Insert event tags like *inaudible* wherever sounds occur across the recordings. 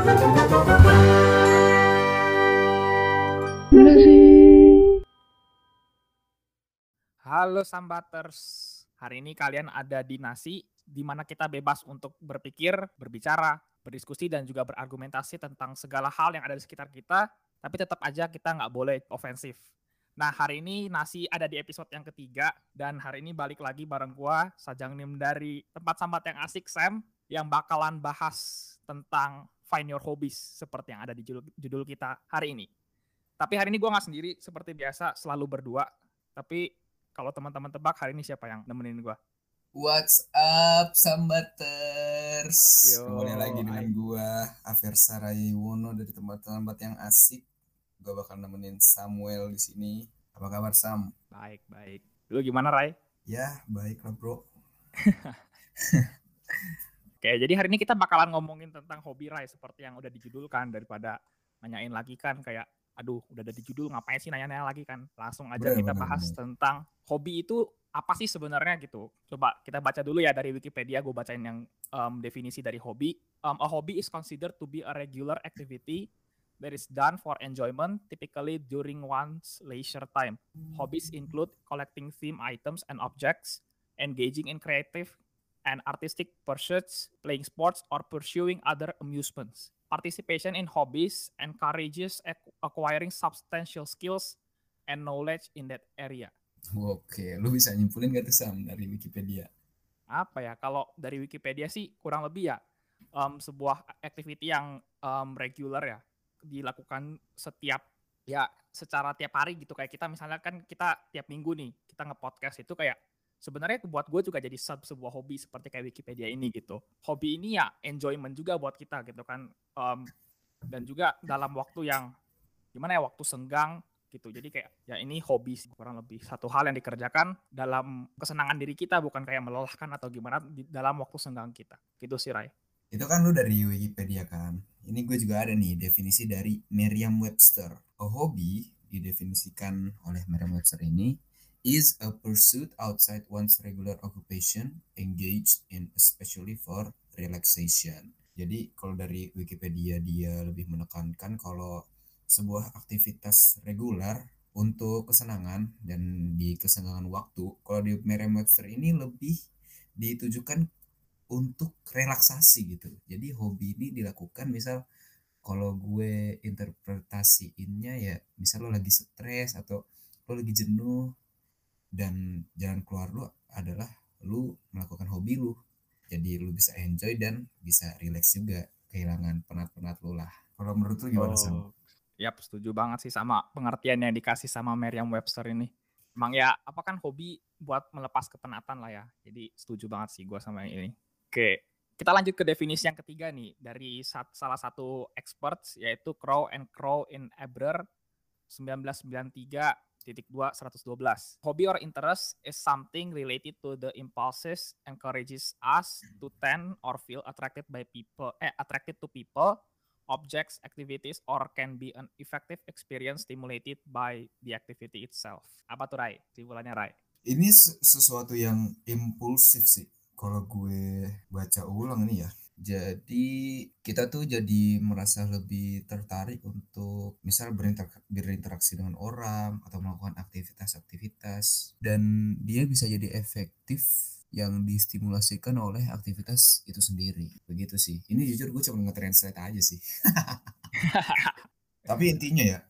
Halo Sambaters, hari ini kalian ada di Nasi, di mana kita bebas untuk berpikir, berbicara, berdiskusi, dan juga berargumentasi tentang segala hal yang ada di sekitar kita, tapi tetap aja kita nggak boleh ofensif. Nah, hari ini Nasi ada di episode yang ketiga, dan hari ini balik lagi bareng gua, Sajang Nim dari tempat sambat yang asik, Sam, yang bakalan bahas tentang find your hobbies, seperti yang ada di judul, judul kita hari ini. Tapi hari ini gua nggak sendiri, seperti biasa, selalu berdua. Tapi kalau teman-teman tebak hari ini siapa yang nemenin gua? What's up, Sambaters? Yo, Kembali lagi dengan gua, Afer Sarayiwono dari tempat-tempat yang asik. Gua bakal nemenin Samuel di sini. Apa kabar, Sam? Baik, baik. Lu gimana, Rai? Ya, baik lah, bro. *laughs* Oke, jadi hari ini kita bakalan ngomongin tentang hobi Rai seperti yang udah dijudulkan daripada nanyain lagi kan kayak aduh udah ada di judul ngapain sih nanya-nanya lagi? kan. Langsung aja Bener, kita bener, bahas bener. tentang hobi itu apa sih sebenarnya gitu. Coba kita baca dulu ya dari Wikipedia gue bacain yang um, definisi dari hobi. Um, a hobby is considered to be a regular activity that is done for enjoyment typically during one's leisure time. Hobbies include collecting theme items and objects engaging in creative and artistic pursuits, playing sports, or pursuing other amusements. Participation in hobbies encourages ac- acquiring substantial skills and knowledge in that area. Oke, lu bisa nyimpulin gak tuh, Sam, dari Wikipedia? Apa ya? Kalau dari Wikipedia sih kurang lebih ya um, sebuah activity yang um, regular ya dilakukan setiap ya secara tiap hari gitu kayak kita misalnya kan kita tiap minggu nih kita nge-podcast itu kayak sebenarnya buat gue juga jadi sub sebuah hobi seperti kayak Wikipedia ini gitu. Hobi ini ya enjoyment juga buat kita gitu kan. Um, dan juga dalam waktu yang gimana ya waktu senggang gitu. Jadi kayak ya ini hobi kurang lebih satu hal yang dikerjakan dalam kesenangan diri kita bukan kayak melelahkan atau gimana di dalam waktu senggang kita. Gitu sih Rai. Itu kan lu dari Wikipedia kan? Ini gue juga ada nih definisi dari Merriam-Webster. A hobby didefinisikan oleh Merriam-Webster ini is a pursuit outside one's regular occupation engaged in especially for relaxation. Jadi kalau dari Wikipedia dia lebih menekankan kalau sebuah aktivitas reguler untuk kesenangan dan di kesenangan waktu. Kalau di Merriam-Webster ini lebih ditujukan untuk relaksasi gitu. Jadi hobi ini dilakukan misal kalau gue interpretasiinnya ya misal lo lagi stres atau lo lagi jenuh dan jalan keluar lu adalah lu melakukan hobi lu. Jadi lu bisa enjoy dan bisa relax juga kehilangan penat-penat lu lah. Kalau menurut lu gimana? Oh, Yap, setuju banget sih sama pengertian yang dikasih sama Merriam-Webster ini. Emang ya, apa kan hobi buat melepas kepenatan lah ya. Jadi setuju banget sih gue sama yang ini. Oke, kita lanjut ke definisi yang ketiga nih dari salah satu experts yaitu Crow and Crow in Ebrer 1993 titik 2 112. Hobby or interest is something related to the impulses encourages us to tend or feel attracted by people eh attracted to people objects, activities, or can be an effective experience stimulated by the activity itself. Apa tuh Rai? Simpulannya Rai. Ini se- sesuatu yang impulsif sih. Kalau gue baca ulang nih ya. Jadi kita tuh jadi merasa lebih tertarik untuk misal berinter- berinteraksi dengan orang atau melakukan aktivitas-aktivitas dan dia bisa jadi efektif yang distimulasikan oleh aktivitas itu sendiri. Begitu sih. Ini jujur gue cuma nge-translate aja sih. *laughs* Tapi intinya ya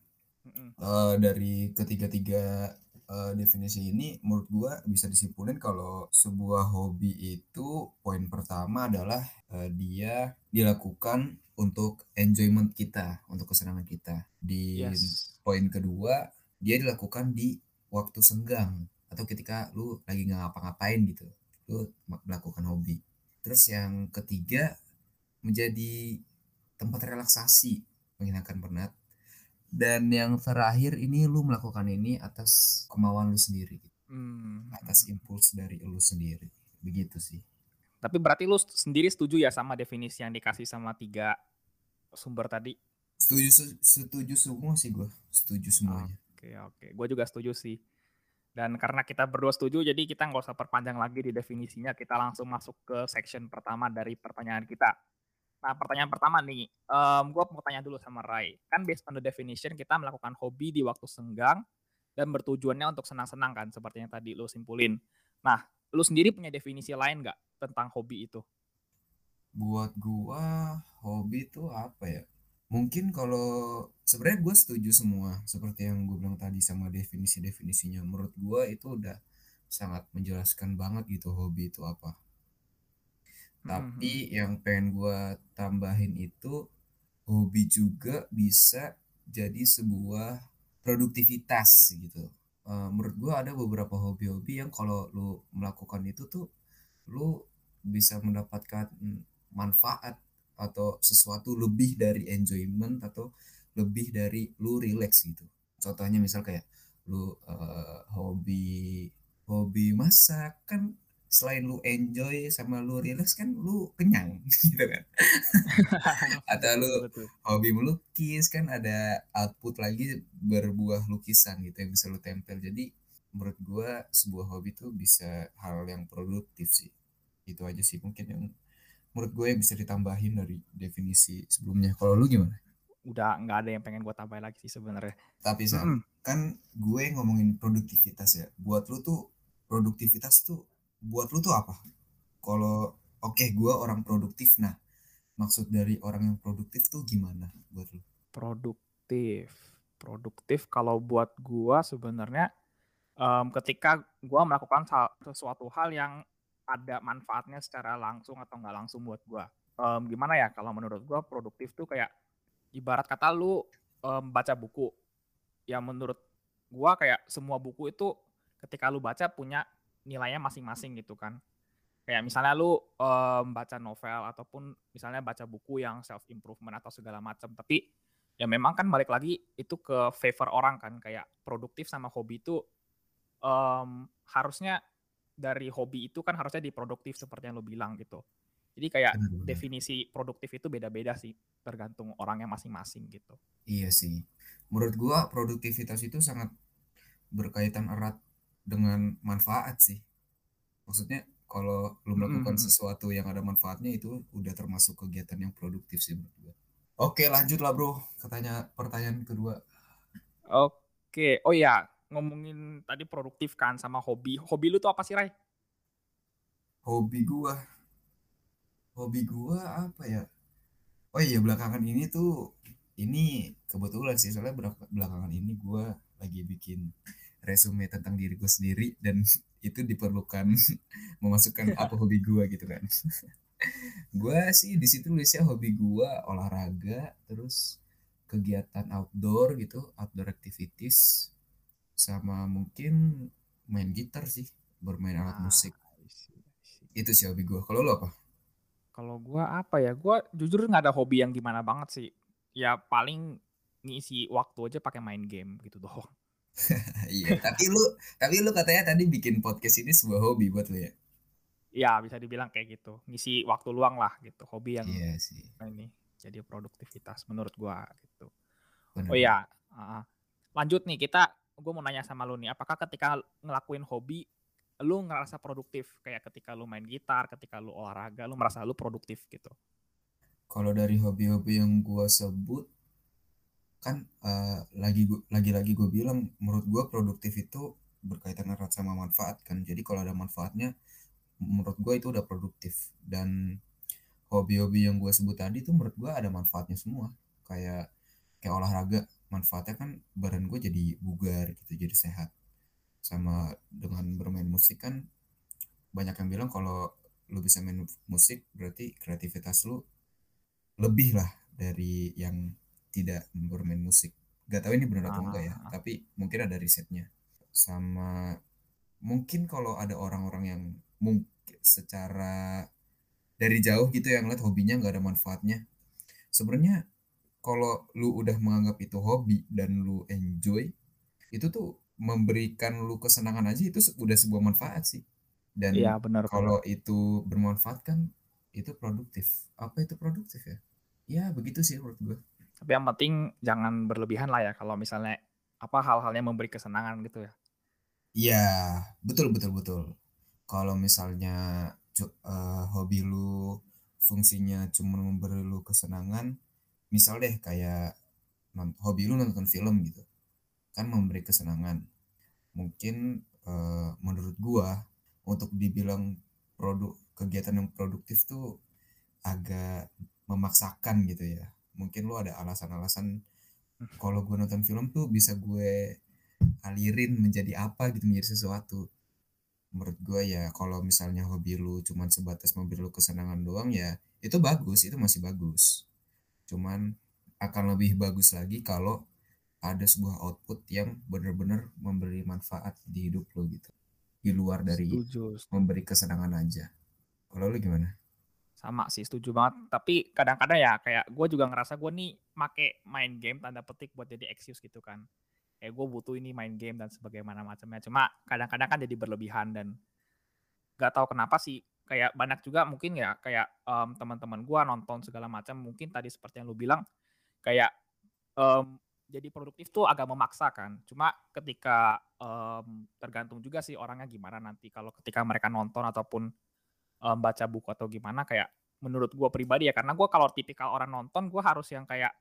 eh, dari ketiga-tiga eh, definisi ini menurut gua bisa disimpulin kalau sebuah hobi itu poin pertama adalah eh, dia dilakukan untuk enjoyment kita, untuk kesenangan kita. Di Yes. poin kedua, dia dilakukan di waktu senggang atau ketika lu lagi nggak ngapa-ngapain gitu, lu melakukan hobi. Terus yang ketiga menjadi tempat relaksasi, menghilangkan penat. Dan yang terakhir ini lu melakukan ini atas kemauan lu sendiri, gitu. Hmm. atas impuls dari lu sendiri. Begitu sih. Tapi berarti lu sendiri setuju ya sama definisi yang dikasih sama tiga sumber tadi? Setuju se- setuju semua sih gua, setuju semuanya. Oke, oke. Gue juga setuju sih. Dan karena kita berdua setuju, jadi kita nggak usah perpanjang lagi di definisinya. Kita langsung masuk ke section pertama dari pertanyaan kita. Nah, pertanyaan pertama nih, um, gue mau tanya dulu sama Rai. Kan based on the definition, kita melakukan hobi di waktu senggang dan bertujuannya untuk senang-senang kan, seperti yang tadi lo simpulin. Nah, lo sendiri punya definisi lain nggak tentang hobi itu? Buat gua, hobi itu apa ya? Mungkin kalau sebenarnya gue setuju semua seperti yang gue bilang tadi sama definisi-definisinya. Menurut gue itu udah sangat menjelaskan banget gitu hobi itu apa. Tapi yang pengen gue tambahin itu hobi juga bisa jadi sebuah produktivitas gitu. Uh, menurut gue ada beberapa hobi-hobi yang kalau lu melakukan itu tuh lu bisa mendapatkan manfaat atau sesuatu lebih dari enjoyment atau lebih dari lu relax gitu. Contohnya misal kayak lu uh, hobi hobi masak kan selain lu enjoy sama lu relax kan lu kenyang *laughs* gitu kan. Atau lu hobi melukis kan ada output lagi berbuah lukisan gitu yang bisa lu tempel. Jadi menurut gua sebuah hobi tuh bisa hal yang produktif sih. Itu aja sih mungkin yang menurut gue yang bisa ditambahin dari definisi sebelumnya. Kalau lu gimana? Udah nggak ada yang pengen gue tambahin lagi sih sebenarnya. Tapi mm -hmm. kan gue ngomongin produktivitas ya. Buat lu tuh produktivitas tuh buat lu tuh apa? Kalau oke okay, gue orang produktif, nah maksud dari orang yang produktif tuh gimana buat lu? Produktif, produktif kalau buat gue sebenarnya um, ketika gue melakukan sesuatu hal yang ada manfaatnya secara langsung atau nggak langsung buat gue. Um, gimana ya kalau menurut gue produktif tuh kayak ibarat kata lu um, baca buku. Ya menurut gue kayak semua buku itu ketika lu baca punya nilainya masing-masing gitu kan. Kayak misalnya lu um, baca novel ataupun misalnya baca buku yang self improvement atau segala macam, tapi ya memang kan balik lagi itu ke favor orang kan kayak produktif sama hobi itu um, harusnya dari hobi itu kan harusnya diproduktif seperti yang lu bilang gitu. Jadi kayak benar, definisi produktif itu beda-beda sih tergantung orangnya masing-masing gitu. Iya sih. Menurut gua produktivitas itu sangat berkaitan erat dengan manfaat sih. Maksudnya kalau lu melakukan hmm. sesuatu yang ada manfaatnya itu udah termasuk kegiatan yang produktif sih menurut gue oke lanjut lah bro. Katanya pertanyaan kedua. Oke. Oh ya ngomongin tadi produktif kan sama hobi. Hobi lu tuh apa sih Ray? Hobi gua. Hobi gua apa ya? Oh iya belakangan ini tuh ini kebetulan sih. Soalnya belakangan ini gua lagi bikin resume tentang diri gue sendiri dan *laughs* itu diperlukan *laughs* memasukkan apa hobi gue gitu kan. *laughs* Gue sih di situ tulisnya hobi gue olahraga terus kegiatan outdoor gitu outdoor activities sama mungkin main gitar sih bermain alat ah, musik. Itu sih hobi gue kalau lo apa? Kalau gue apa ya? Gue jujur nggak ada hobi yang gimana banget sih. Ya paling ngisi waktu aja pakai main game gitu doang *laughs* iya, tapi lu tapi lu katanya tadi bikin podcast ini sebuah hobi buat lu ya? Iya, bisa dibilang kayak gitu. Ngisi waktu luang lah gitu. Hobi yang iya sih. ini jadi produktivitas menurut gua gitu. Bener. Oh iya, uh, lanjut nih kita gue mau nanya sama lu nih, apakah ketika ngelakuin hobi lu ngerasa produktif kayak ketika lu main gitar, ketika lu olahraga, lu merasa lu produktif gitu? Kalau dari hobi-hobi yang gua sebut kan uh, lagi lagi-lagi gue bilang menurut gue produktif itu berkaitan erat sama manfaat kan. Jadi kalau ada manfaatnya menurut gue itu udah produktif. Dan hobi-hobi yang gue sebut tadi tuh menurut gue ada manfaatnya semua. Kayak kayak olahraga manfaatnya kan badan gue jadi bugar gitu jadi sehat. Sama dengan bermain musik kan banyak yang bilang kalau lu bisa main musik berarti kreativitas lu lebih lah dari yang tidak bermain musik. Gak tahu ini benar atau enggak ya ah. tapi mungkin ada risetnya. Sama mungkin kalau ada orang-orang yang mungkin secara dari jauh gitu yang lihat hobinya nggak ada manfaatnya. Sebenarnya kalau lu udah menganggap itu hobi dan lu enjoy itu tuh memberikan lu kesenangan aja itu udah sebuah manfaat sih. Dan ya, benar, kalau benar. itu bermanfaat kan itu produktif. Apa itu produktif ya? Ya begitu sih menurut gue tapi yang penting jangan berlebihan lah ya kalau misalnya apa hal-hal yang memberi kesenangan gitu ya. Iya, betul betul betul. Kalau misalnya uh, hobi lu fungsinya cuma memberi lu kesenangan misal deh kayak hobi lu nonton film gitu kan memberi kesenangan mungkin uh, menurut gua untuk dibilang produk kegiatan yang produktif tuh agak memaksakan gitu ya mungkin lu ada alasan-alasan kalau gue nonton film tuh bisa gue alirin menjadi apa gitu menjadi sesuatu. Menurut gue ya kalau misalnya hobi lu cuman sebatas memberi lu kesenangan doang ya itu bagus itu masih bagus. Cuman akan lebih bagus lagi kalau ada sebuah output yang benar-benar memberi manfaat di hidup lo gitu. Di luar dari setuju. memberi kesenangan aja. Kalau lu gimana sama sih setuju banget. Tapi kadang-kadang ya kayak gue juga ngerasa gue nih make main game tanda petik buat jadi excuse gitu kan. Kayak gue butuh ini main game dan sebagaimana macamnya. Cuma kadang-kadang kan jadi berlebihan dan gak tahu kenapa sih. Kayak banyak juga mungkin ya kayak um, teman-teman gue nonton segala macam mungkin tadi seperti yang lu bilang kayak um, jadi produktif tuh agak memaksa kan. Cuma ketika um, tergantung juga sih orangnya gimana nanti. Kalau ketika mereka nonton ataupun um, baca buku atau gimana kayak menurut gue pribadi ya karena gue kalau tipikal orang nonton gue harus yang kayak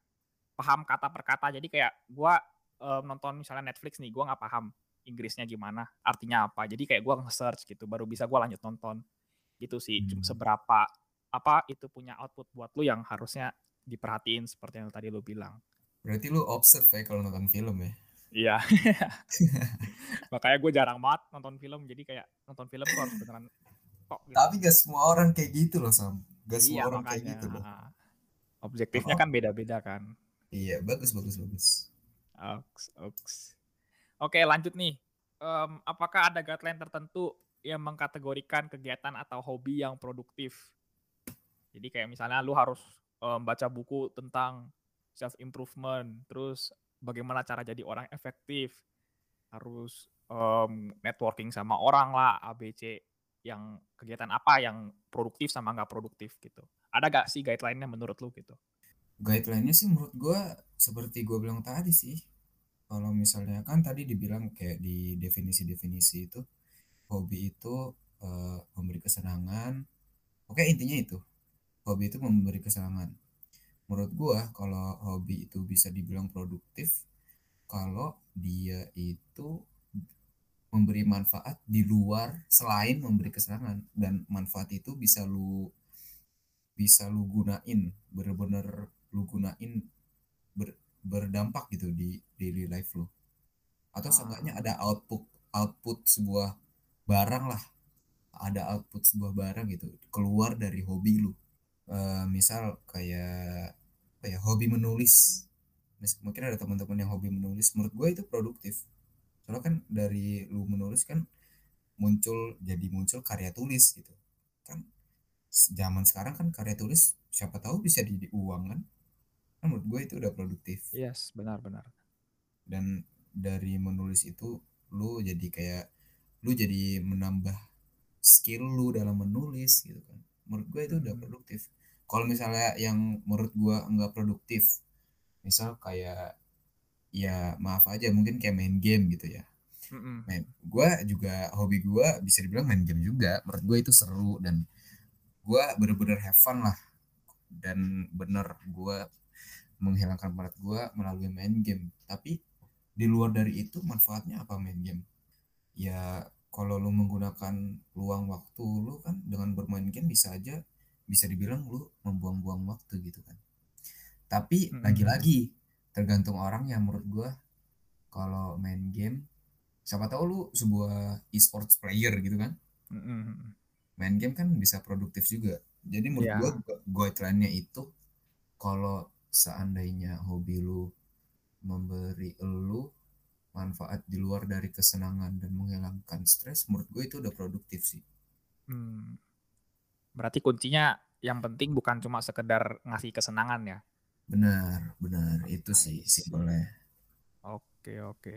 paham kata per kata jadi kayak gue um, nonton misalnya Netflix nih, gue nggak paham Inggrisnya gimana, artinya apa. Jadi kayak gue nge-search gitu, baru bisa gue lanjut nonton. Gitu sih, hmm. seberapa apa itu punya output buat lu yang harusnya diperhatiin seperti yang tadi lu bilang. Berarti lu observe ya kalau nonton film ya? Iya. *laughs* Makanya gue jarang banget nonton film, jadi kayak nonton film tuh harus beneran kok. Gitu. Tapi gak semua orang kayak gitu loh Sam. Gak semua iya, orang makanya, kayak gitu loh. Objektifnya oh. kan beda-beda kan. Iya, bagus, bagus, bagus. Oks, oks. Oke, lanjut nih. Um, apakah ada guideline tertentu yang mengkategorikan kegiatan atau hobi yang produktif? Jadi kayak misalnya lu harus um, baca buku tentang self improvement, terus bagaimana cara jadi orang efektif, harus um, networking sama orang lah, ABC yang kegiatan apa yang produktif sama nggak produktif gitu. Ada gak sih guideline-nya menurut lu gitu? Guideline-nya sih menurut gue seperti gue bilang tadi sih kalau misalnya kan tadi dibilang kayak di definisi-definisi itu hobi itu uh, memberi kesenangan oke intinya itu hobi itu memberi kesenangan menurut gua kalau hobi itu bisa dibilang produktif kalau dia itu memberi manfaat di luar selain memberi kesenangan. Dan manfaat itu bisa lu bisa lu gunain bener-bener lu gunain ber, berdampak gitu di daily life lo atau ah. seenggaknya ada output output sebuah barang lah. Ada output sebuah barang gitu keluar dari hobi lu. Uh, misal kayak kayak hobi menulis. Mungkin ada teman-teman yang hobi menulis. Menurut gue itu produktif soalnya kan dari lu menulis kan muncul jadi muncul karya tulis gitu kan. Zaman sekarang kan karya tulis siapa tahu bisa di uang kan. Kan menurut gue itu udah produktif. Yes benar-benar dan dari menulis itu lu jadi kayak lu jadi menambah skill lu dalam menulis gitu kan. Menurut gue itu udah hmm. produktif. Kalau misalnya yang menurut gue enggak produktif misal kayak ya maaf aja mungkin kayak main game gitu ya. Mm main gue juga hobi gue bisa dibilang main game juga. Menurut gue itu seru dan gue bener-bener have fun lah. Dan bener gue menghilangkan penat gue melalui main game. Tapi di luar dari itu manfaatnya apa main game? Ya kalau lu menggunakan luang waktu lu kan dengan bermain game bisa aja bisa dibilang lu membuang-buang waktu gitu kan. Tapi hmm. Tergantung orang yang menurut gue kalau main game siapa tahu lu sebuah e-sports player gitu kan hmm. main game kan bisa produktif juga jadi menurut yeah. gue guideline-nya itu kalau seandainya hobi lu memberi lu manfaat di luar dari kesenangan dan menghilangkan stres menurut gue itu udah produktif sih hmm. berarti kuncinya yang penting bukan cuma sekedar ngasih kesenangan ya benar benar. Itu sih simpelnya oke oke.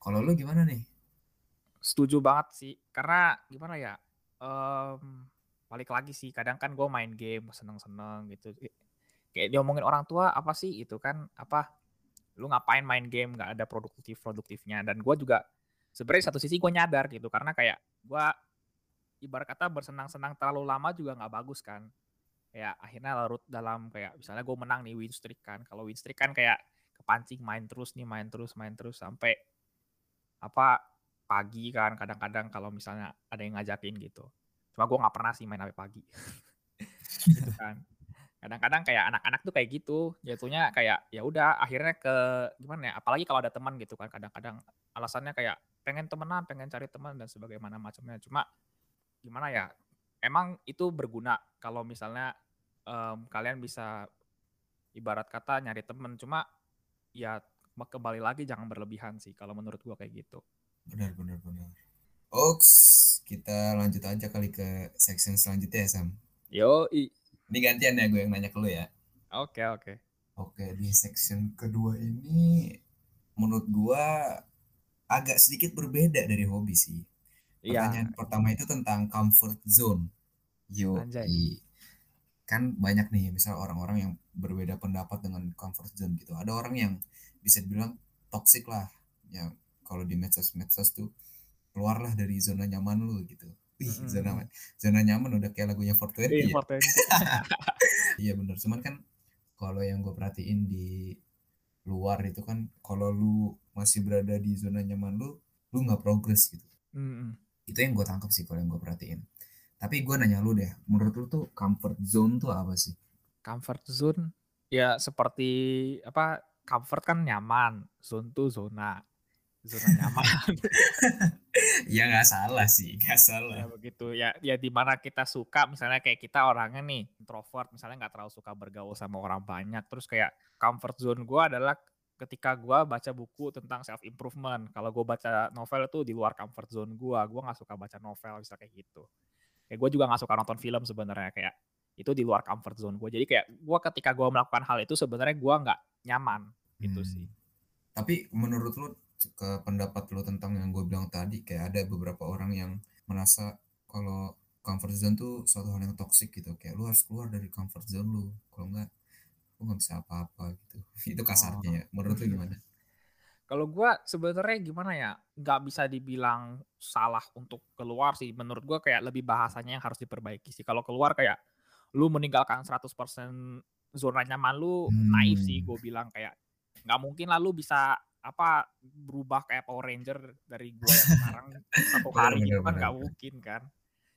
Kalau lu gimana nih? Setuju banget sih. Karena gimana ya um, balik lagi sih kadang kan gue main game seneng-seneng gitu. Kayak diomongin orang tua apa sih itu kan? Apa lu ngapain main game? Nggak ada produktif produktifnya dan gue juga sebenarnya satu sisi gue nyadar gitu. Karena kayak gue ibarat kata bersenang-senang terlalu lama juga nggak bagus kan kayak akhirnya larut dalam kayak misalnya gue menang nih win streak kan. Kalau win streak kan kayak kepancing main terus nih main terus main terus sampai apa pagi kan kadang-kadang kalau misalnya ada yang ngajakin gitu. Cuma gue nggak pernah sih main sampai pagi. *laughs* Gitu kan. Kadang-kadang kayak anak-anak tuh kayak gitu. Jatuhnya kayak ya udah akhirnya ke gimana ya apalagi kalau ada teman gitu kan kadang-kadang alasannya kayak pengen temenan pengen cari teman dan sebagaimana macamnya. Cuma gimana ya emang itu berguna kalau misalnya um, kalian bisa ibarat kata nyari temen cuma ya kembali lagi jangan berlebihan sih kalau menurut gua kayak gitu benar benar benar Oks kita lanjut aja kali ke section selanjutnya ya Sam yo i ini gantian ya gue yang nanya ke lu ya. Oke, okay, oke. Okay. Oke, di section kedua ini menurut gua agak sedikit berbeda dari hobi sih. Iya. Pertanyaan ya. pertama itu tentang comfort zone. Yo, kan banyak nih misal orang-orang yang berbeda pendapat dengan comfort zone gitu. Ada orang yang bisa dibilang toxic lah. Ya kalau di medsos-medsos tuh keluarlah dari zona nyaman lu gitu. Wih, mm. zona zona nyaman udah kayak lagunya Fortune iya, ya. *laughs* iya bener, cuman kan kalau yang gue perhatiin di luar itu kan kalau lu masih berada di zona nyaman lu, lu nggak progres gitu. Mm. Itu yang gue tangkap sih kalau yang gue perhatiin. Tapi gue nanya lu deh, menurut lu tuh comfort zone tuh apa sih? Comfort zone ya seperti apa? Comfort kan nyaman, zone tuh zona zona nyaman. *laughs* ya nggak salah sih, nggak salah. Ya begitu. Ya ya di mana kita suka, misalnya kayak kita orangnya nih introvert, misalnya nggak terlalu suka bergaul sama orang banyak. Terus kayak comfort zone gue adalah ketika gue baca buku tentang self improvement. Kalau gue baca novel itu di luar comfort zone gue. Gue nggak suka baca novel, bisa kayak gitu. Kayak gue juga nggak suka nonton film sebenarnya kayak itu di luar comfort zone gue. Jadi kayak gue ketika gue melakukan hal itu sebenarnya gue nggak nyaman gitu hmm. sih. Tapi menurut lu ke pendapat lo tentang yang gue bilang tadi kayak ada beberapa orang yang merasa kalau comfort zone tuh suatu hal yang toxic gitu kayak lu harus keluar dari comfort zone lu kalau enggak lu nggak bisa apa-apa gitu *laughs* itu kasarnya ya menurut lu gimana kalau gue sebenarnya gimana ya nggak bisa dibilang salah untuk keluar sih. Menurut gue kayak lebih bahasanya yang harus diperbaiki sih. Kalau keluar kayak lu meninggalkan 100% zona nyaman lu hmm. naif sih gue bilang. Kayak nggak mungkin lah lu bisa apa berubah kayak Power Ranger dari gua yang sekarang satu hari gitu kan nggak mungkin kan.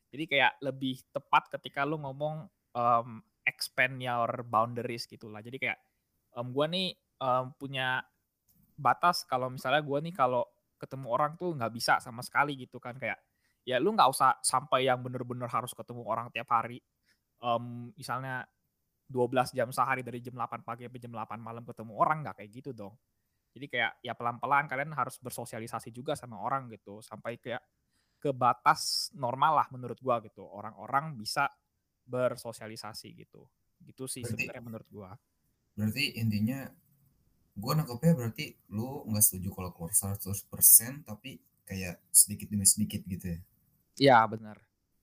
Jadi kayak lebih tepat ketika lu ngomong um, expand your boundaries gitulah jadi kayak um, gua nih um, punya batas kalau misalnya gua nih kalau ketemu orang tuh nggak bisa sama sekali gitu kan kayak ya lu nggak usah sampai yang bener-bener harus ketemu orang tiap hari um, misalnya 12 jam sehari dari jam 8 pagi sampai jam 8 malam ketemu orang nggak kayak gitu dong jadi kayak ya pelan-pelan kalian harus bersosialisasi juga sama orang gitu sampai kayak ke batas normal lah menurut gua gitu. Orang-orang bisa bersosialisasi gitu. Gitu sih sebenarnya menurut gua. Berarti intinya gua nangkepnya berarti lu nggak setuju kalau keluar 100% tapi kayak sedikit demi sedikit gitu ya. Iya, benar.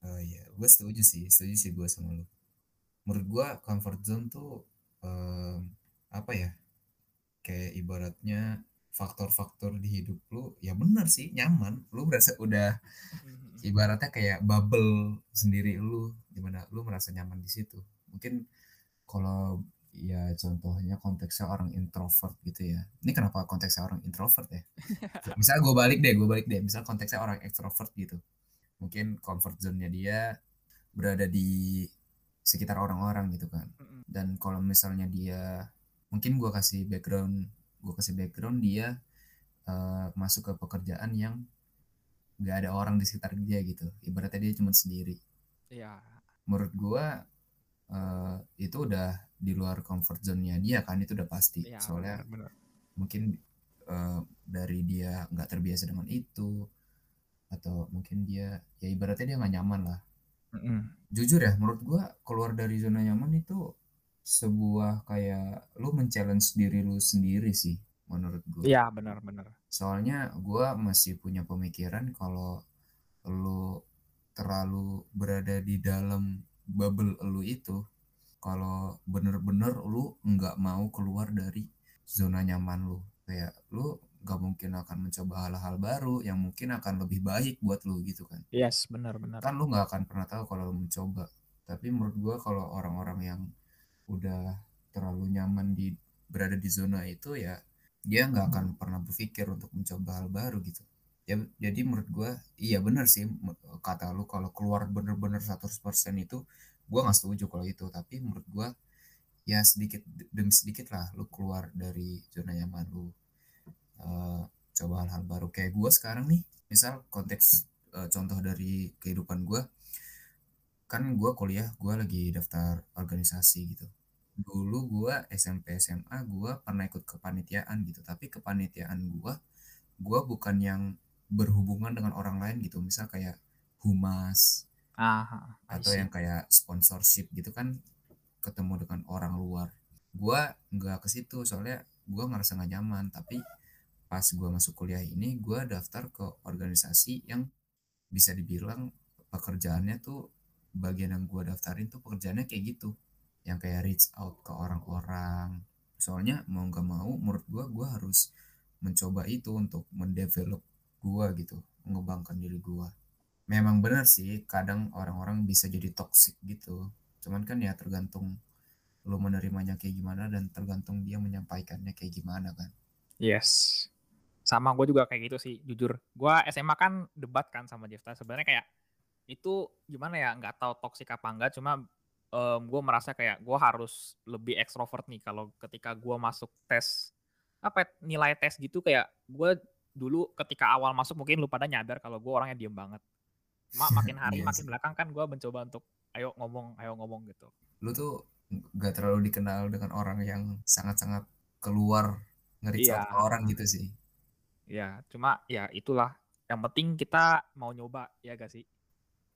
Oh iya, gue setuju sih, setuju sih gue sama lu. Menurut gue comfort zone tuh um, apa ya? kayak ibaratnya faktor-faktor di hidup lu ya benar sih nyaman lu berasa udah *laughs* ibaratnya kayak bubble sendiri lu di mana lu merasa nyaman di situ mungkin kalau ya contohnya konteksnya orang introvert gitu ya. Ini kenapa konteksnya orang introvert ya? *laughs* Misal gue balik deh gue balik deh. Misal konteksnya orang extrovert gitu. Mungkin comfort zone-nya dia berada di sekitar orang-orang gitu kan. Dan kalau misalnya dia mungkin gue kasih background gue kasih background dia uh, masuk ke pekerjaan yang nggak ada orang di sekitar dia gitu. Ibaratnya dia cuma sendiri. Iya. Menurut gue uh, itu udah di luar comfort zone-nya dia kan itu udah pasti ya, soalnya bener, bener. mungkin uh, dari dia nggak terbiasa dengan itu atau mungkin dia ya ibaratnya dia nggak nyaman lah mm -hmm. jujur ya menurut gue keluar dari zona nyaman itu sebuah kayak lu men-challenge diri lu sendiri sih menurut gue. Iya benar-benar. Soalnya gue masih punya pemikiran kalau lu terlalu berada di dalam bubble lu itu, kalau bener-bener lu nggak mau keluar dari zona nyaman lu, kayak lu gak mungkin akan mencoba hal-hal baru yang mungkin akan lebih baik buat lu gitu kan. Yes, benar-benar. Kan lu nggak akan pernah tahu kalau lu mencoba tapi menurut gue kalau orang-orang yang udah terlalu nyaman di berada di zona itu ya dia nggak akan pernah berpikir untuk mencoba hal baru gitu ya jadi menurut gue iya benar sih kata lu kalau keluar bener-bener 100% itu gue nggak setuju kalau itu. Tapi menurut gue ya sedikit demi sedikit lah lu keluar dari zona nyaman lu. Uh, coba hal-hal baru kayak gue sekarang nih misal konteks uh, contoh dari kehidupan gue kan gue kuliah gue lagi daftar organisasi gitu. Dulu gue SMP SMA gue pernah ikut kepanitiaan gitu. Tapi kepanitiaan gue gue bukan yang berhubungan dengan orang lain gitu. Misal kayak humas Aha, atau yang kayak sponsorship gitu kan ketemu dengan orang luar. Gue nggak ke situ soalnya gue ngerasa nggak nyaman. Tapi pas gue masuk kuliah ini gue daftar ke organisasi yang bisa dibilang pekerjaannya tuh bagian yang gue daftarin tuh pekerjaannya kayak gitu. Yang kayak reach out ke orang-orang. Soalnya mau nggak mau menurut gue gue harus mencoba itu untuk mendevelop gue gitu mengembangkan diri gue memang benar sih kadang orang-orang bisa jadi toxic gitu. Cuman kan ya tergantung lo menerimanya kayak gimana dan tergantung dia menyampaikannya kayak gimana kan. Yes. Sama gue juga kayak gitu sih jujur. Gue SMA kan debat kan sama Jefta. Sebenarnya kayak itu gimana ya nggak tahu toksik apa enggak cuma um, gue merasa kayak gue harus lebih ekstrovert nih. Kalau ketika gue masuk tes apa ya, nilai tes gitu kayak gue dulu ketika awal masuk mungkin lu pada nyadar kalau gue orangnya diem banget. Ma makin hari yes. *laughs* Iya makin belakang kan gue mencoba untuk ayo ngomong ayo ngomong gitu. Lu tuh gak terlalu dikenal dengan orang yang sangat-sangat keluar ngeri iya. orang gitu sih. Ya cuma ya itulah. Yang penting kita mau nyoba ya gak sih?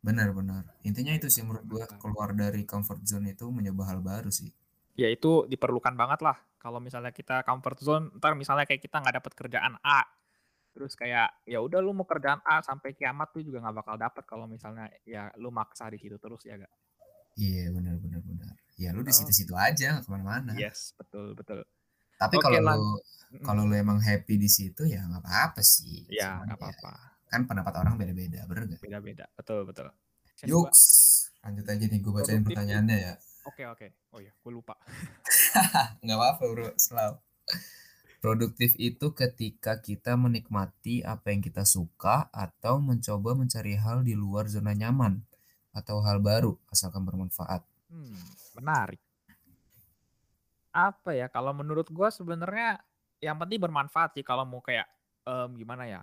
Benar-benar intinya itu sih menurut gue keluar dari comfort zone itu mencoba hal baru sih. Ya itu diperlukan banget lah. Kalau misalnya kita comfort zone ntar misalnya kayak kita nggak dapat kerjaan A terus kayak ya udah lu mau kerjaan A sampai kiamat tuh juga nggak bakal dapet kalau misalnya ya lu maksa di situ terus ya gak iya benar benar benar. Ya lu di situ-situ aja nggak ke mana-mana. Yes betul betul. Tapi okay, kalau lu kalau lu emang happy di situ ya nggak apa-apa sih. Ya nggak ya apa-apa. kan pendapat orang beda-beda bener gak beda-beda betul betul. Yuk, lanjut aja nih gue bacain pertanyaannya ya. Oke oke. Oh ya gue lupa. *laughs* Nggak apa-apa bro. Selalu Produktif itu ketika kita menikmati apa yang kita suka atau mencoba mencari hal di luar zona nyaman atau hal baru asalkan bermanfaat. Hmm, menarik. Apa ya? Kalau menurut gue sebenarnya yang penting bermanfaat sih kalau mau kayak um, gimana ya?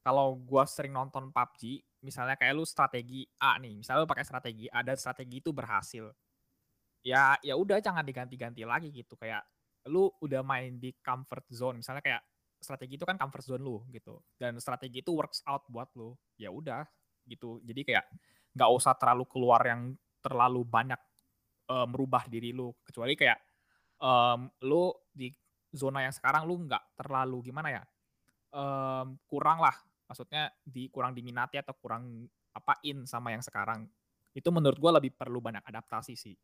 Kalau gue sering nonton PUBG, misalnya kayak lu strategi A nih, misalnya lu pakai strategi A dan strategi itu berhasil, ya ya udah jangan diganti-ganti lagi gitu kayak lu udah main di comfort zone. Misalnya kayak strategi itu kan comfort zone lu gitu. Dan strategi itu works out buat lu. Ya udah gitu. Jadi kayak nggak usah terlalu keluar yang terlalu banyak uh, merubah diri lu. Kecuali kayak um, lu di zona yang sekarang lu nggak terlalu gimana ya? Um, kurang lah. Maksudnya di kurang diminati atau kurang apa in sama yang sekarang. Itu menurut gue lebih perlu banyak adaptasi sih.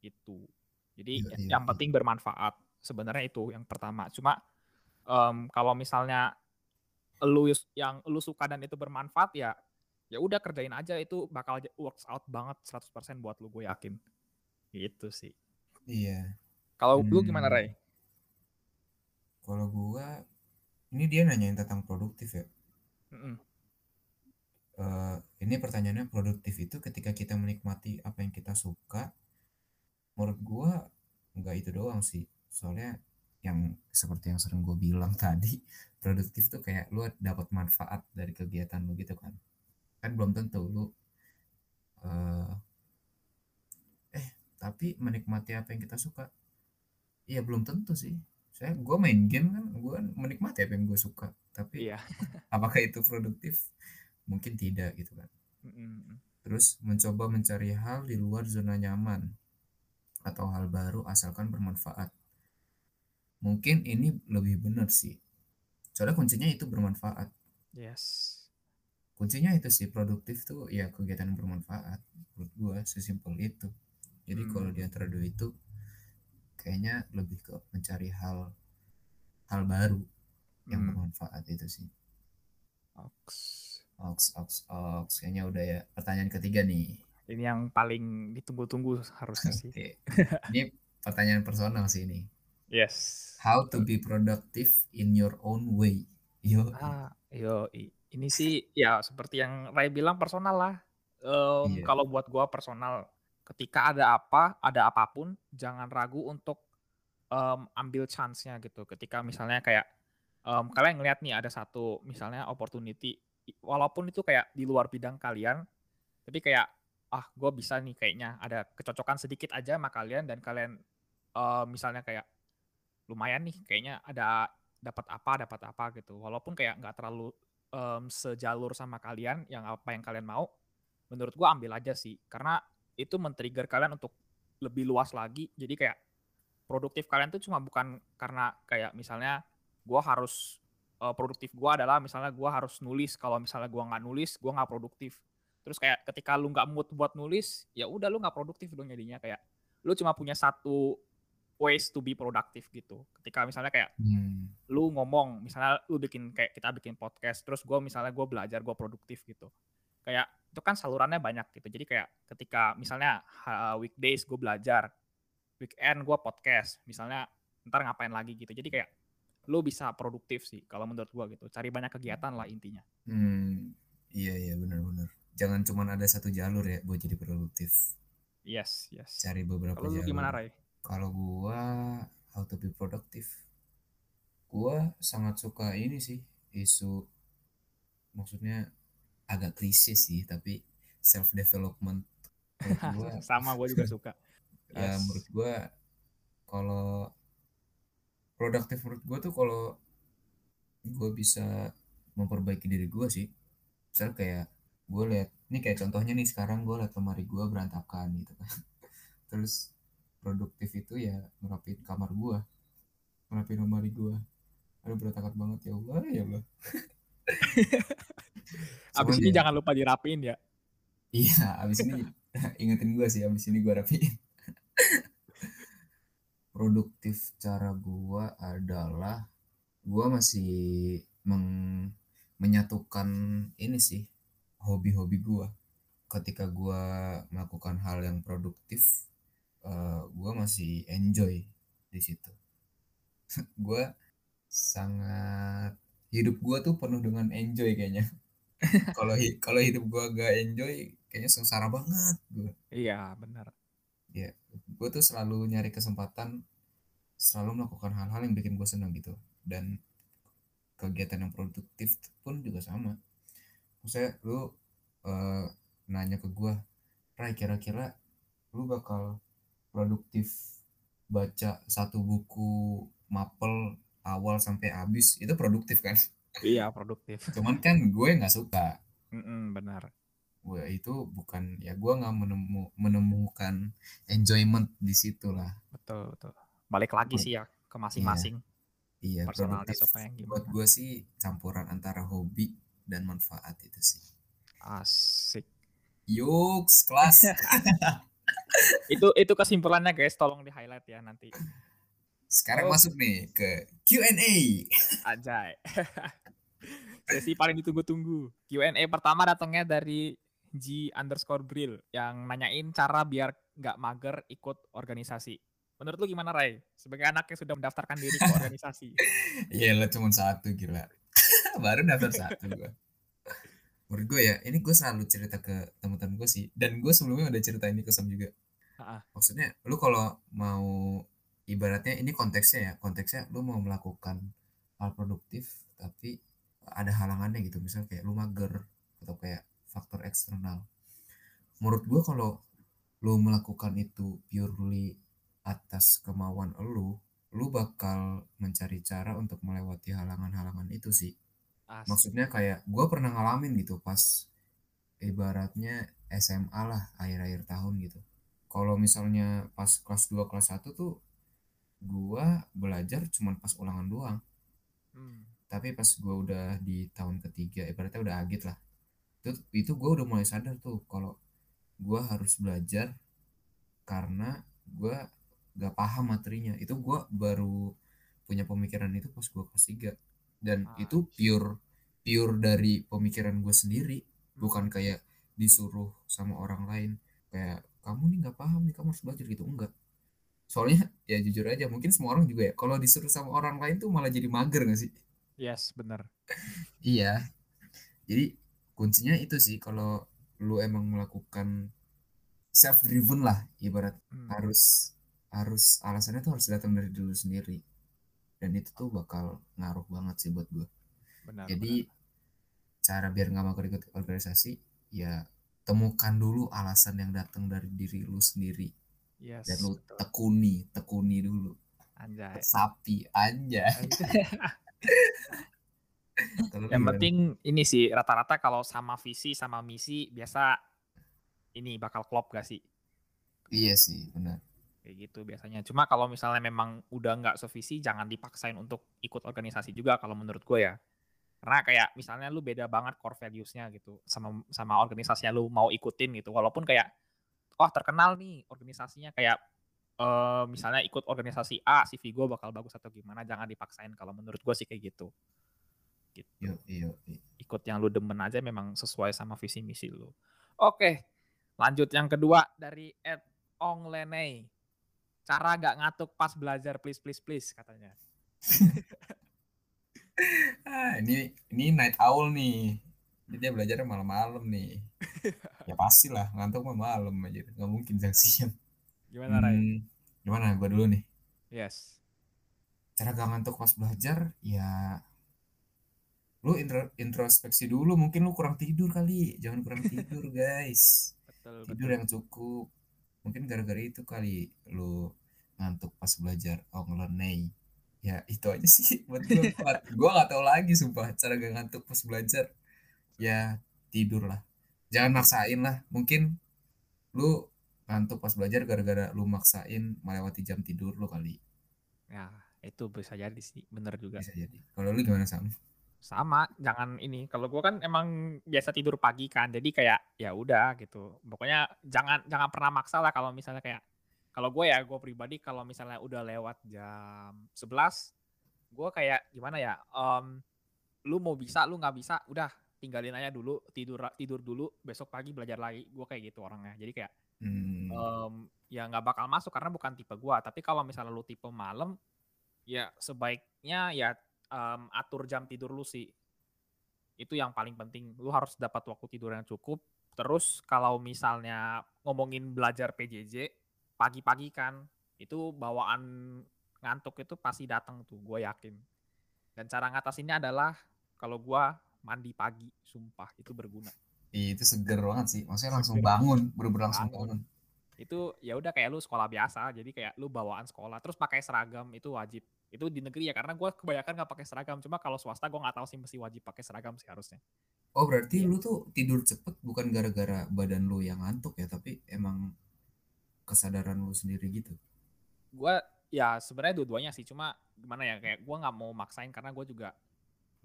Itu jadi ya, yang ya. penting bermanfaat. Sebenarnya itu yang pertama. Cuma um, kalau misalnya lu yang lu suka dan itu bermanfaat ya ya udah kerjain aja itu bakal works out banget 100% buat lu gue yakin. Gitu sih. Iya. Kalau hmm. lu gimana Ray? Kalau gua ini dia nanyain tentang produktif ya. Mm -mm. Uh, ini pertanyaannya produktif itu ketika kita menikmati apa yang kita suka menurut gue nggak itu doang sih. Soalnya yang seperti yang sering gue bilang *laughs* tadi produktif tuh kayak lu dapat manfaat dari kegiatan lu gitu kan. Kan belum tentu lu uh, eh tapi menikmati apa yang kita suka. Iya belum tentu sih. Saya gue main game kan gue menikmati apa yang gue suka. Tapi iya. *laughs* apakah itu produktif? Mungkin tidak gitu kan. Terus mencoba mencari hal di luar zona nyaman atau hal baru asalkan bermanfaat. Mungkin ini lebih benar sih. Soalnya kuncinya itu bermanfaat. Yes. Kuncinya itu sih produktif tuh ya kegiatan yang bermanfaat. Menurut gue sesimpel itu. Jadi hmm. kalau di antara dua itu kayaknya lebih ke mencari hal hal baru yang hmm. bermanfaat itu sih. Ox. Ox, ox, ox. Kayaknya udah ya. Pertanyaan ketiga nih. Ini yang paling ditunggu-tunggu harusnya sih. Ini pertanyaan personal sih ini. Yes. How to be productive in your own way. Yo. Ah, yo, ini sih ya seperti yang Ray bilang personal lah. Um, Iya. Kalau buat gua personal, ketika ada apa, ada apa pun, jangan ragu untuk um, ambil chance-nya gitu. Ketika misalnya kayak um, kalian ngeliat nih ada satu misalnya opportunity, walaupun itu kayak di luar bidang kalian, tapi kayak ah gue bisa nih kayaknya ada kecocokan sedikit aja sama kalian dan kalian um, misalnya kayak lumayan nih kayaknya ada dapat apa dapat apa gitu. Walaupun kayak nggak terlalu em, sejalur sama kalian yang apa yang kalian mau menurut gua ambil aja sih. Karena itu men-trigger kalian untuk lebih luas lagi. Jadi kayak produktif kalian tuh cuma bukan karena kayak misalnya gua harus eh, produktif gua adalah misalnya gua harus nulis. Kalau misalnya gua nggak nulis gua nggak produktif terus kayak ketika lu nggak mood buat nulis ya udah lu nggak produktif dong jadinya. Kayak lu cuma punya satu ways to be productive gitu. Ketika misalnya kayak Hmm. lu ngomong misalnya lu bikin kayak kita bikin podcast terus gue misalnya gue belajar gue produktif gitu. Kayak itu kan salurannya banyak gitu. Jadi kayak ketika misalnya weekdays gue belajar weekend gue podcast misalnya ntar ngapain lagi gitu. Jadi kayak lu bisa produktif sih kalau menurut gue gitu. Cari banyak kegiatan lah intinya. Hmm. Iya iya. Benar-benar. Jangan cuma ada satu jalur ya buat jadi produktif. yes yes Cari beberapa kalau lu jalur. gimana Ray Kalau gua how to be productive. Gua sangat suka ini sih isu maksudnya agak klise sih tapi self development *laughs* gua sama gue juga suka *laughs* eh, Yes. menurut gua kalau produktif menurut gua tuh kalau gua bisa memperbaiki diri gua sih misal kayak gue lihat ini kayak contohnya nih sekarang gue liat lemari gua berantakan gitu kan. *laughs* Terus produktif itu ya ngerapiin kamar gua ngerapiin lemari gua. Aduh berantakan banget ya Allah ya Allah. *laughs* Abis ini ya- jangan lupa dirapiin ya. Iya, abis ini *laughs* ingetin gue sih, abis ini gue rapiin. Produktif cara gue adalah gue masih meng- menyatukan ini sih hobi-hobi gue. Ketika gue melakukan hal yang produktif, gue masih enjoy di situ. *laughs* gue sangat hidup gue tuh penuh dengan enjoy kayaknya. *laughs* Kalau hi- kalau hidup gue gak enjoy, kayaknya sengsara banget gue iya benar ya gue tuh selalu nyari kesempatan selalu melakukan hal-hal yang bikin gue senang gitu dan kegiatan yang produktif pun juga sama maksudnya lu eh, nanya ke gue Ray kira-kira lu bakal produktif baca satu buku mapel awal sampai habis? Itu produktif kan? Iya produktif. *laughs* Cuman kan gue nggak suka. Mm-mm, benar. Gue itu bukan ya gue nggak menemu, menemukan enjoyment di situ lah. Betul betul. Balik lagi Buat- sih ya ke masing-masing. Iya. Personalnya produktif. suka yang buat gimana. gue sih campuran antara hobi dan manfaat itu sih asik yuks kelas *laughs* itu itu kesimpulannya guys tolong di highlight ya nanti sekarang Oh. masuk nih ke Q&A Anjay. *laughs* Sesi paling ditunggu-tunggu. Q&A pertama datangnya dari G underscore Brill yang nanyain cara biar nggak mager ikut organisasi. Menurut lu gimana Ray? Sebagai anak yang sudah mendaftarkan diri ke *laughs* organisasi. Iya lah cuma satu gila baru daftar satu gue menurut gue ya ini gue selalu cerita ke teman-teman gue sih. Dan gue sebelumnya udah cerita ini ke Sam juga. Maksudnya lu kalau mau ibaratnya ini konteksnya ya konteksnya lu mau melakukan hal produktif tapi ada halangannya gitu. Misal kayak lu mager atau kayak faktor eksternal. Menurut gua kalau lu melakukan itu purely atas kemauan lu lu bakal mencari cara untuk melewati halangan-halangan itu sih Asik. maksudnya kayak gua pernah ngalamin gitu pas ibaratnya SMA lah akhir-akhir tahun gitu. Kalau misalnya pas kelas 2 kelas 1 tuh gua belajar cuman pas ulangan doang. Hmm. tapi pas gua udah di tahun ketiga ibaratnya udah agit lah. Itu itu gua udah mulai sadar tuh kalau gua harus belajar karena gua gak paham materinya. Itu gua baru punya pemikiran itu pas gua kelas 3 dan Ah, itu pure pure dari pemikiran gue sendiri. Bukan Hmm. kayak disuruh sama orang lain kayak kamu nih nggak paham nih kamu harus belajar gitu. Enggak. Soalnya *laughs* ya jujur aja mungkin semua orang juga ya kalau disuruh sama orang lain tuh malah jadi mager gak sih? Yes bener. *laughs* Iya. Jadi kuncinya itu sih kalau lu emang melakukan self driven lah ibarat Hmm, harus harus alasannya tuh harus datang dari dulu sendiri dan itu tuh bakal ngaruh banget sih buat gue benar jadi cara biar nggak mau ikut organisasi ya temukan dulu alasan yang datang dari diri lu sendiri. Benar. yes dan lu betul. tekuni tekuni dulu. Anjay. Sapi *laughs* lu yang gimana? penting ini sih rata-rata kalau sama visi sama misi biasa ini bakal klop gak sih? Iya sih benar kayak gitu biasanya cuma kalau misalnya memang udah nggak sevisi jangan dipaksain untuk ikut organisasi juga kalau menurut gue ya karena kayak misalnya lu beda banget core values-nya gitu sama sama organisasinya lu mau ikutin gitu walaupun kayak oh terkenal nih organisasinya kayak eh misalnya ikut organisasi A CV gue bakal bagus atau gimana jangan dipaksain kalau menurut gue sih kayak gitu gitu yo yo yo. ikut yang lu demen aja memang sesuai sama visi misi lu. Oke, lanjut yang kedua dari Ed Ong Lene. Cara gak ngatuk pas belajar please please please katanya. ah ini ini night owl nih. Jadi dia belajarnya malam-malam nih. *laughs* Ya pasti lah ngantuk mah malam aja. Nggak mungkin siang siang. Gimana Ray? hmm, gimana? Gua dulu nih. Yes. cara gak ngantuk pas belajar ya lu intro- introspeksi dulu. Mungkin lu kurang tidur kali. Jangan kurang *laughs* tidur guys. Betul tidur betul. yang cukup mungkin gara-gara itu kali lu ngantuk pas belajar ngelenei ya itu aja sih *laughs* buat gue gue gak tahu lagi sumpah cara gak ngantuk pas belajar. Ya tidur lah. Jangan maksain lah. Mungkin lu ngantuk pas belajar gara-gara lu maksain melewati jam tidur lu kali. Ya, itu bisa jadi sih, bener juga. bisa jadi. Kalau lu gimana sam Sama, jangan ini. Kalau gua kan emang biasa tidur pagi kan, jadi kayak ya udah gitu. Pokoknya jangan jangan pernah maksa lah kalau misalnya kayak kalau gue ya gue pribadi kalau misalnya udah lewat jam 11 gue kayak gimana ya em, lu mau bisa lu nggak bisa udah tinggalin aja dulu tidur tidur dulu besok pagi belajar lagi gue kayak gitu orangnya jadi kayak hmm, em, ya nggak bakal masuk karena bukan tipe gue tapi kalau misalnya lu tipe malam ya sebaiknya ya em, atur jam tidur lu sih. Itu yang paling penting. Lu harus dapat waktu tidur yang cukup. Terus kalau misalnya ngomongin belajar PJJ pagi-pagi kan itu bawaan ngantuk itu pasti datang tuh gue yakin. Dan cara ngatasinnya adalah kalau gue mandi pagi sumpah itu berguna. Itu seger banget sih. Maksudnya langsung Seger. bangun bener-bener langsung Bangun. bangun. Itu ya udah kayak lu sekolah biasa jadi kayak lu bawaan sekolah. Terus pakai seragam itu wajib itu di negeri ya karena gue kebanyakan nggak pakai seragam. Cuma kalau swasta gue nggak tahu sih mesti wajib pakai seragam sih harusnya. Oh berarti Iya. lu tuh tidur cepet bukan gara-gara badan lu yang ngantuk ya tapi emang kesadaran lu sendiri gitu? Gue ya sebenarnya dua-duanya sih. Cuma gimana ya kayak gue nggak mau maksain karena gue juga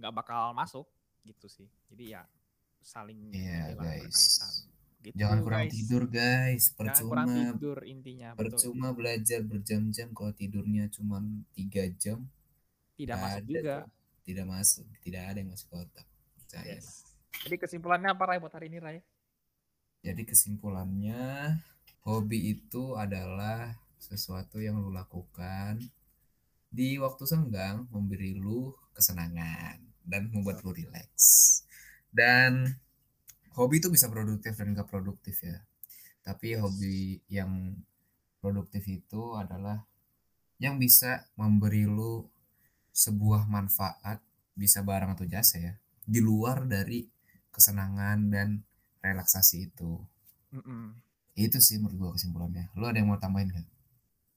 nggak bakal masuk gitu sih. Jadi ya saling Iya inilah, guys. berkaitan. Gitu. Jangan kurang guys. tidur guys. Jangan kurang percuma. tidur intinya betul. Percuma belajar berjam-jam kalau tidurnya cuma tiga jam. Tidak masuk ada juga. tuh. tidak masuk. Tidak ada yang masuk ke otak. Percaya yes. jadi kesimpulannya apa Ray buat hari ini Ray jadi kesimpulannya hobi itu adalah sesuatu yang lu lakukan di waktu senggang memberi lu kesenangan dan membuat lu rileks. Dan hobi itu bisa produktif dan gak produktif ya tapi hobi yang produktif itu adalah yang bisa memberi lu sebuah manfaat bisa barang atau jasa ya di luar dari kesenangan dan relaksasi itu Mm-mm. itu sih menurut gua kesimpulannya lu ada yang mau tambahin gak?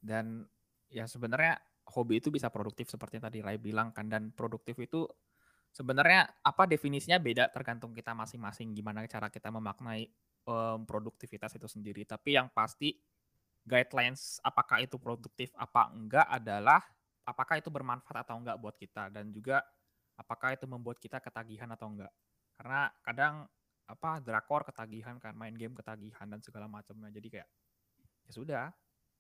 dan ya sebenarnya hobi itu bisa produktif seperti yang tadi Ray bilang kan dan produktif itu sebenarnya apa definisinya beda tergantung kita masing-masing gimana cara kita memaknai em, produktivitas itu sendiri. Tapi yang pasti guidelines apakah itu produktif apa enggak adalah apakah itu bermanfaat atau enggak buat kita dan juga apakah itu membuat kita ketagihan atau enggak. Karena kadang apa drakor ketagihan kan main game ketagihan dan segala macamnya. Jadi kayak ya sudah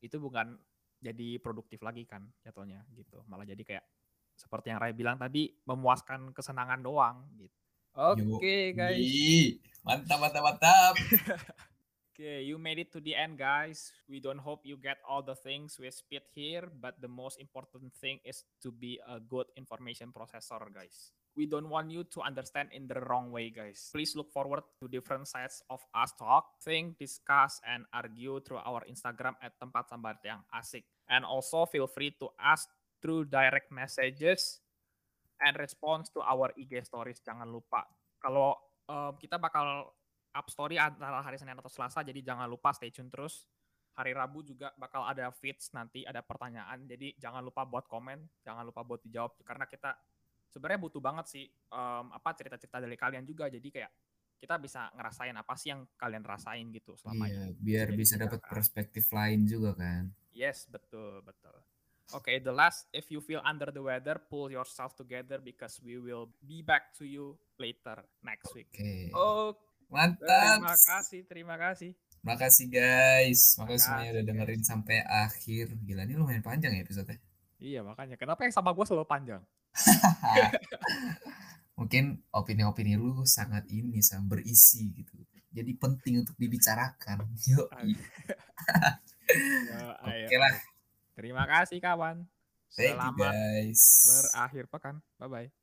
itu bukan jadi produktif lagi kan jatuhnya gitu. Malah jadi kayak seperti yang Ray bilang tadi memuaskan kesenangan doang gitu oke guys Yoi. mantap mantap mantap *laughs* Okay, you made it to the end, guys. We don't hope you get all the things we spit here, but the most important thing is to be a good information processor, guys. We don't want you to understand in the wrong way, guys. Please look forward to different sides of us talk, think, discuss, and argue through our Instagram at tempat sambat yang asik. And also feel free to ask through direct messages and response to our IG stories. Jangan lupa. Kalau um, kita bakal up story antara hari Senin atau Selasa, jadi jangan lupa stay tune terus. Hari Rabu juga bakal ada feeds nanti, ada pertanyaan. Jadi jangan lupa buat komen, jangan lupa buat dijawab karena kita sebenarnya butuh banget sih um, apa cerita-cerita dari kalian juga. Jadi kayak kita bisa ngerasain apa sih yang kalian rasain gitu selama iya, ini. biar bisa dapat perspektif lain juga kan. Yes, betul, betul. Okay, the last, if you feel under the weather, pull yourself together because we will be back to you later next week. Oke. Oh, Mantap. terima kasih, terima kasih. Makasih guys. Makasih semuanya udah guys. dengerin sampai akhir. Gila ini lumayan panjang ya episode Iya, makanya kenapa yang sama gue selalu panjang? *laughs* Mungkin opini-opini lu sangat ini sangat berisi gitu. Jadi penting untuk dibicarakan. Yuk. *laughs* Ya. Oke lah. Terima kasih kawan. Thank you Selamat guys. berakhir pekan. Bye bye.